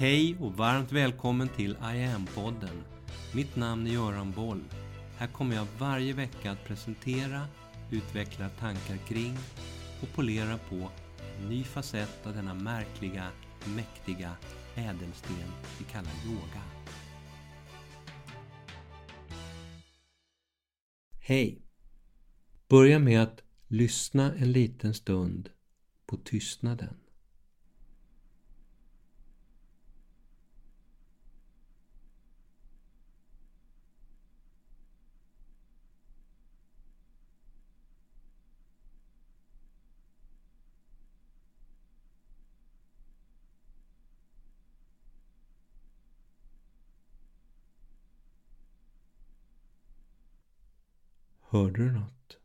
Hej och varmt välkommen till I am-podden. Mitt namn är Göran Boll. Här kommer jag varje vecka att presentera, utveckla tankar kring och polera på en ny facett av denna märkliga, mäktiga ädelsten vi kallar yoga. Hej! Börja med att lyssna en liten stund på tystnaden. Hörde du något?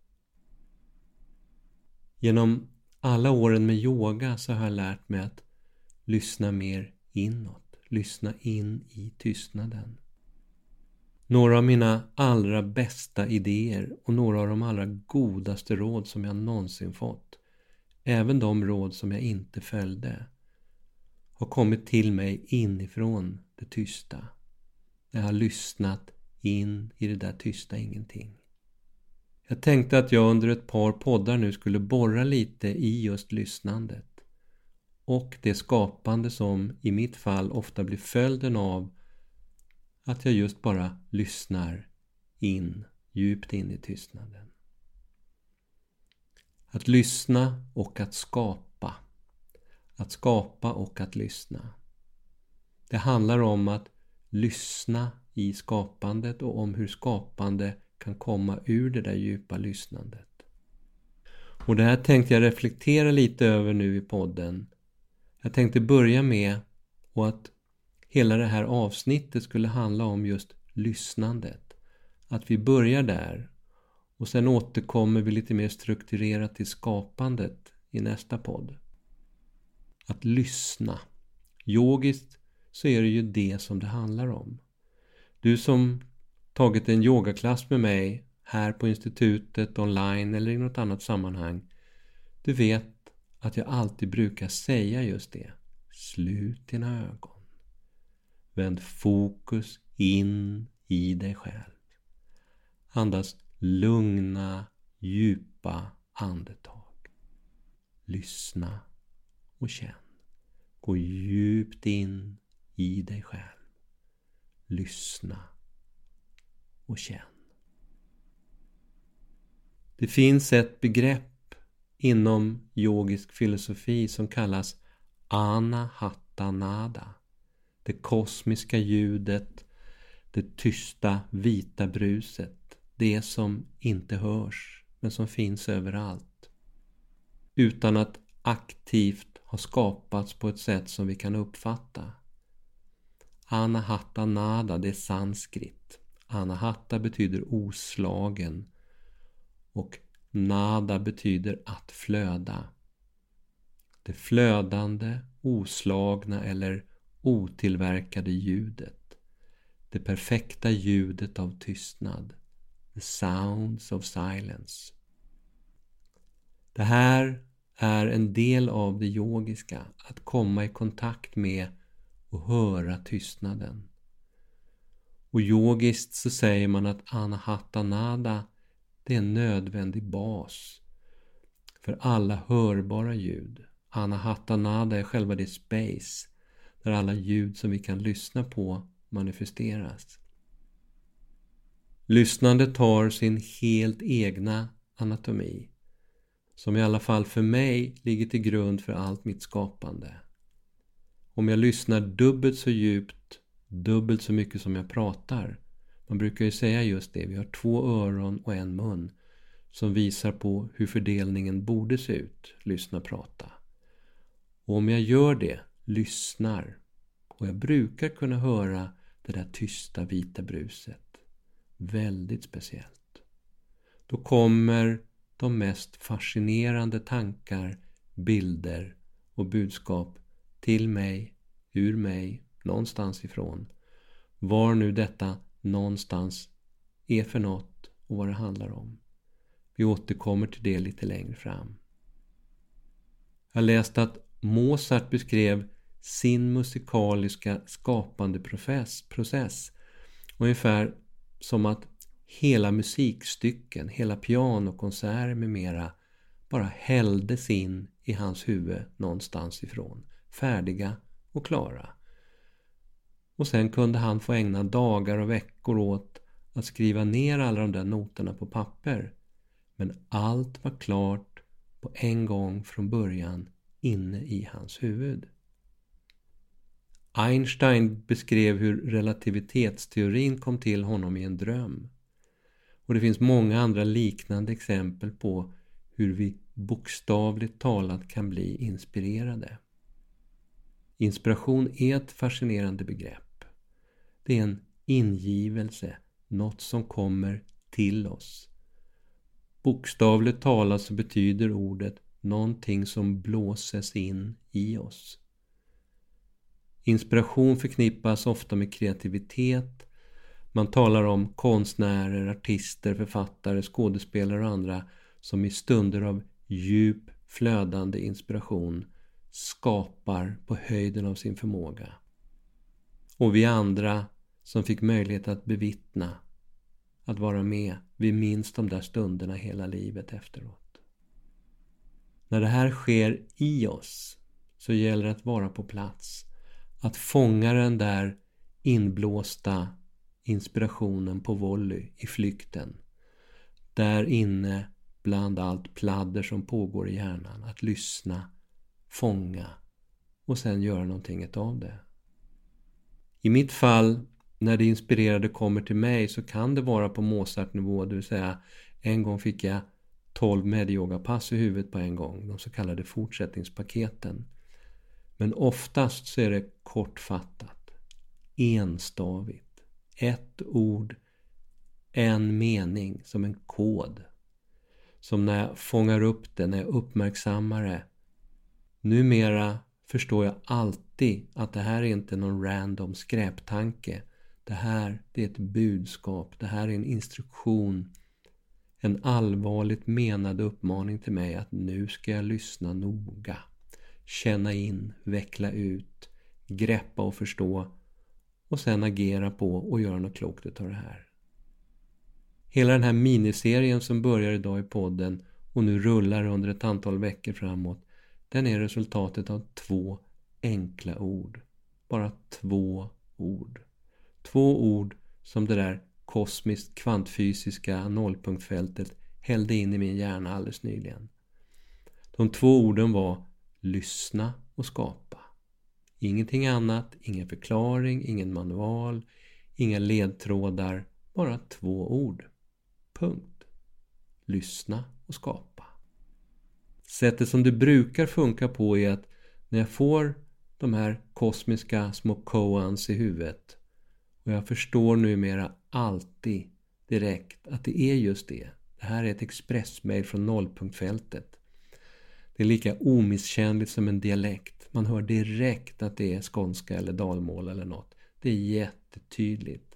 Genom alla åren med yoga så har jag lärt mig att lyssna mer inåt. Lyssna in i tystnaden. Några av mina allra bästa idéer och några av de allra godaste råd som jag någonsin fått, även de råd som jag inte följde, har kommit till mig inifrån det tysta. När jag har lyssnat in i det där tysta ingenting. Jag tänkte att jag under ett par poddar nu skulle borra lite i just lyssnandet och det skapande som i mitt fall ofta blir följden av att jag just bara lyssnar in, djupt in i tystnaden. Att lyssna och att skapa. Att skapa och att lyssna. Det handlar om att lyssna i skapandet och om hur skapande kan komma ur det där djupa lyssnandet. Och det här tänkte jag reflektera lite över nu i podden. Jag tänkte börja med och att hela det här avsnittet skulle handla om just lyssnandet. Att vi börjar där och sen återkommer vi lite mer strukturerat till skapandet i nästa podd. Att lyssna. Yogiskt så är det ju det som det handlar om. Du som tagit en yogaklass med mig här på institutet, online eller i något annat sammanhang. Du vet att jag alltid brukar säga just det. Slut dina ögon. Vänd fokus in i dig själv. Andas lugna, djupa andetag. Lyssna och känn. Gå djupt in i dig själv. Lyssna och känn. Det finns ett begrepp inom yogisk filosofi som kallas anahatanada. Det kosmiska ljudet, det tysta vita bruset. Det som inte hörs men som finns överallt. Utan att aktivt ha skapats på ett sätt som vi kan uppfatta. Anahatanada, det är sanskrit. Anahatta betyder oslagen och nada betyder att flöda. Det flödande, oslagna eller otillverkade ljudet. Det perfekta ljudet av tystnad. The sounds of silence. Det här är en del av det yogiska, att komma i kontakt med och höra tystnaden. Och yogiskt så säger man att anahatanada det är en nödvändig bas för alla hörbara ljud. Anahatanada är själva det space där alla ljud som vi kan lyssna på manifesteras. Lyssnandet har sin helt egna anatomi som i alla fall för mig ligger till grund för allt mitt skapande. Om jag lyssnar dubbelt så djupt dubbelt så mycket som jag pratar. Man brukar ju säga just det, vi har två öron och en mun som visar på hur fördelningen borde se ut, lyssna prata. Och om jag gör det, lyssnar, och jag brukar kunna höra det där tysta vita bruset, väldigt speciellt, då kommer de mest fascinerande tankar, bilder och budskap till mig, ur mig någonstans ifrån. Var nu detta någonstans är för något och vad det handlar om. Vi återkommer till det lite längre fram. Jag läste att Mozart beskrev sin musikaliska skapande process, process. Ungefär som att hela musikstycken, hela pianokonserter med mera bara hälldes in i hans huvud någonstans ifrån. Färdiga och klara. Och sen kunde han få ägna dagar och veckor åt att skriva ner alla de där noterna på papper. Men allt var klart på en gång från början inne i hans huvud. Einstein beskrev hur relativitetsteorin kom till honom i en dröm. Och det finns många andra liknande exempel på hur vi bokstavligt talat kan bli inspirerade. Inspiration är ett fascinerande begrepp. Det är en ingivelse, något som kommer till oss. Bokstavligt talat så betyder ordet någonting som blåses in i oss. Inspiration förknippas ofta med kreativitet. Man talar om konstnärer, artister, författare, skådespelare och andra som i stunder av djup flödande inspiration skapar på höjden av sin förmåga. Och vi andra som fick möjlighet att bevittna, att vara med, vi minns de där stunderna hela livet efteråt. När det här sker i oss så gäller det att vara på plats. Att fånga den där inblåsta inspirationen på volley i flykten. Där inne bland allt pladder som pågår i hjärnan. Att lyssna, fånga och sen göra någonting av det. I mitt fall, när det inspirerade kommer till mig så kan det vara på Mozart-nivå, det vill säga en gång fick jag 12 medyogapass i huvudet på en gång, de så kallade fortsättningspaketen. Men oftast så är det kortfattat, enstavigt, ett ord, en mening som en kod som när jag fångar upp det, när jag uppmärksammar det. Numera förstår jag alltid att det här är inte någon random skräptanke. Det här det är ett budskap, det här är en instruktion. En allvarligt menad uppmaning till mig att nu ska jag lyssna noga. Känna in, veckla ut, greppa och förstå och sen agera på och göra något klokt utav det här. Hela den här miniserien som börjar idag i podden och nu rullar under ett antal veckor framåt. Den är resultatet av två enkla ord. Bara två ord. Två ord som det där kosmiskt kvantfysiska nollpunktfältet hällde in i min hjärna alldeles nyligen. De två orden var lyssna och skapa. Ingenting annat, ingen förklaring, ingen manual, inga ledtrådar, bara två ord. Punkt. Lyssna och skapa. Sättet som det brukar funka på är att när jag får de här kosmiska små koans i huvudet och jag förstår numera alltid direkt att det är just det. Det här är ett expressmail från nollpunktfältet. Det är lika omisskännligt som en dialekt. Man hör direkt att det är skånska eller dalmål eller något. Det är jättetydligt.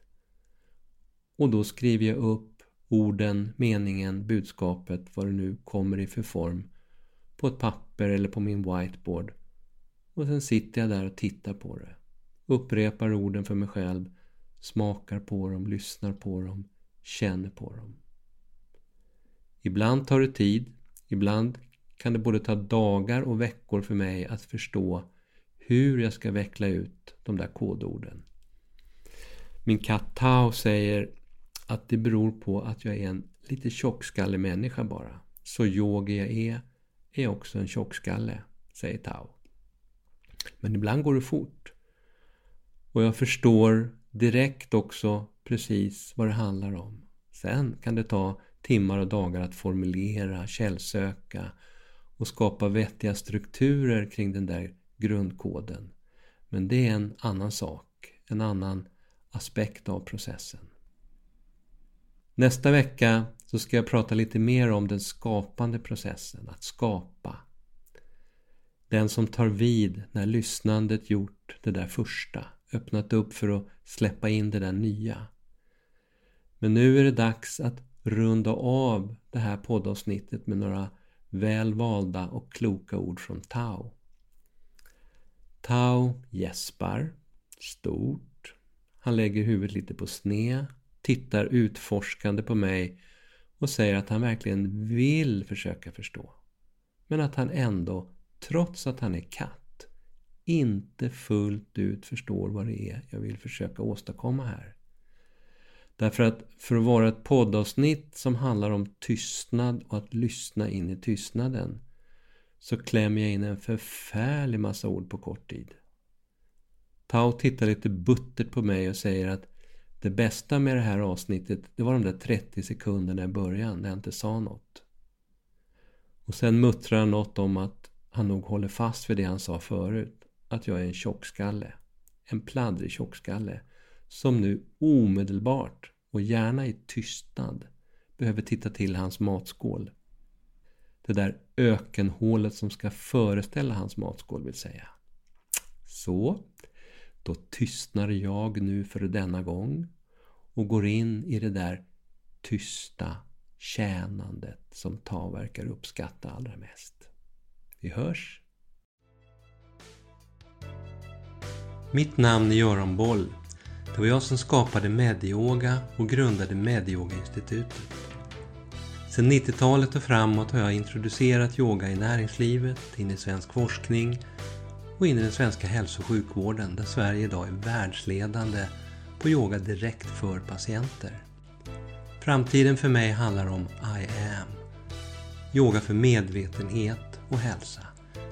Och då skriver jag upp orden, meningen, budskapet, vad det nu kommer i för form, på ett papper eller på min whiteboard. Och sen sitter jag där och tittar på det. Upprepar orden för mig själv, smakar på dem, lyssnar på dem, känner på dem. Ibland tar det tid, ibland kan det både ta dagar och veckor för mig att förstå hur jag ska veckla ut de där kodorden. Min katt Tao säger att det beror på att jag är en lite tjockskallig människa bara. Så yogi jag är, är också en tjockskalle, säger Tao. Men ibland går det fort. Och jag förstår direkt också precis vad det handlar om. Sen kan det ta timmar och dagar att formulera, källsöka och skapa vettiga strukturer kring den där grundkoden. Men det är en annan sak, en annan aspekt av processen. Nästa vecka så ska jag prata lite mer om den skapande processen, att skapa. Den som tar vid när lyssnandet gjort det där första, öppnat upp för att släppa in det där nya. Men nu är det dags att runda av det här poddavsnittet med några väl valda och kloka ord från Tao. Tao gäspar stort. Han lägger huvudet lite på sned, tittar utforskande på mig och säger att han verkligen vill försöka förstå. Men att han ändå, trots att han är katt, inte fullt ut förstår vad det är jag vill försöka åstadkomma här. Därför att för att vara ett poddavsnitt som handlar om tystnad och att lyssna in i tystnaden så klämmer jag in en förfärlig massa ord på kort tid. Tao tittar lite buttert på mig och säger att det bästa med det här avsnittet det var de där 30 sekunderna i början när jag inte sa något. Och sen muttrar han något om att han nog håller fast vid det han sa förut. Att jag är en tjockskalle. En pladdrig tjockskalle. Som nu omedelbart och gärna i tystnad behöver titta till hans matskål. Det där ökenhålet som ska föreställa hans matskål vill säga. Så, då tystnar jag nu för denna gång och går in i det där tysta tjänandet som Ta verkar uppskatta allra mest. Vi hörs! Mitt namn är Göran Boll. Det var jag som skapade Medyoga och grundade Medyoga-institutet. Sedan 90-talet och framåt har jag introducerat yoga i näringslivet, in i svensk forskning och in i den svenska hälso och sjukvården där Sverige idag är världsledande på yoga direkt för patienter. Framtiden för mig handlar om I am. Yoga för medvetenhet och hälsa.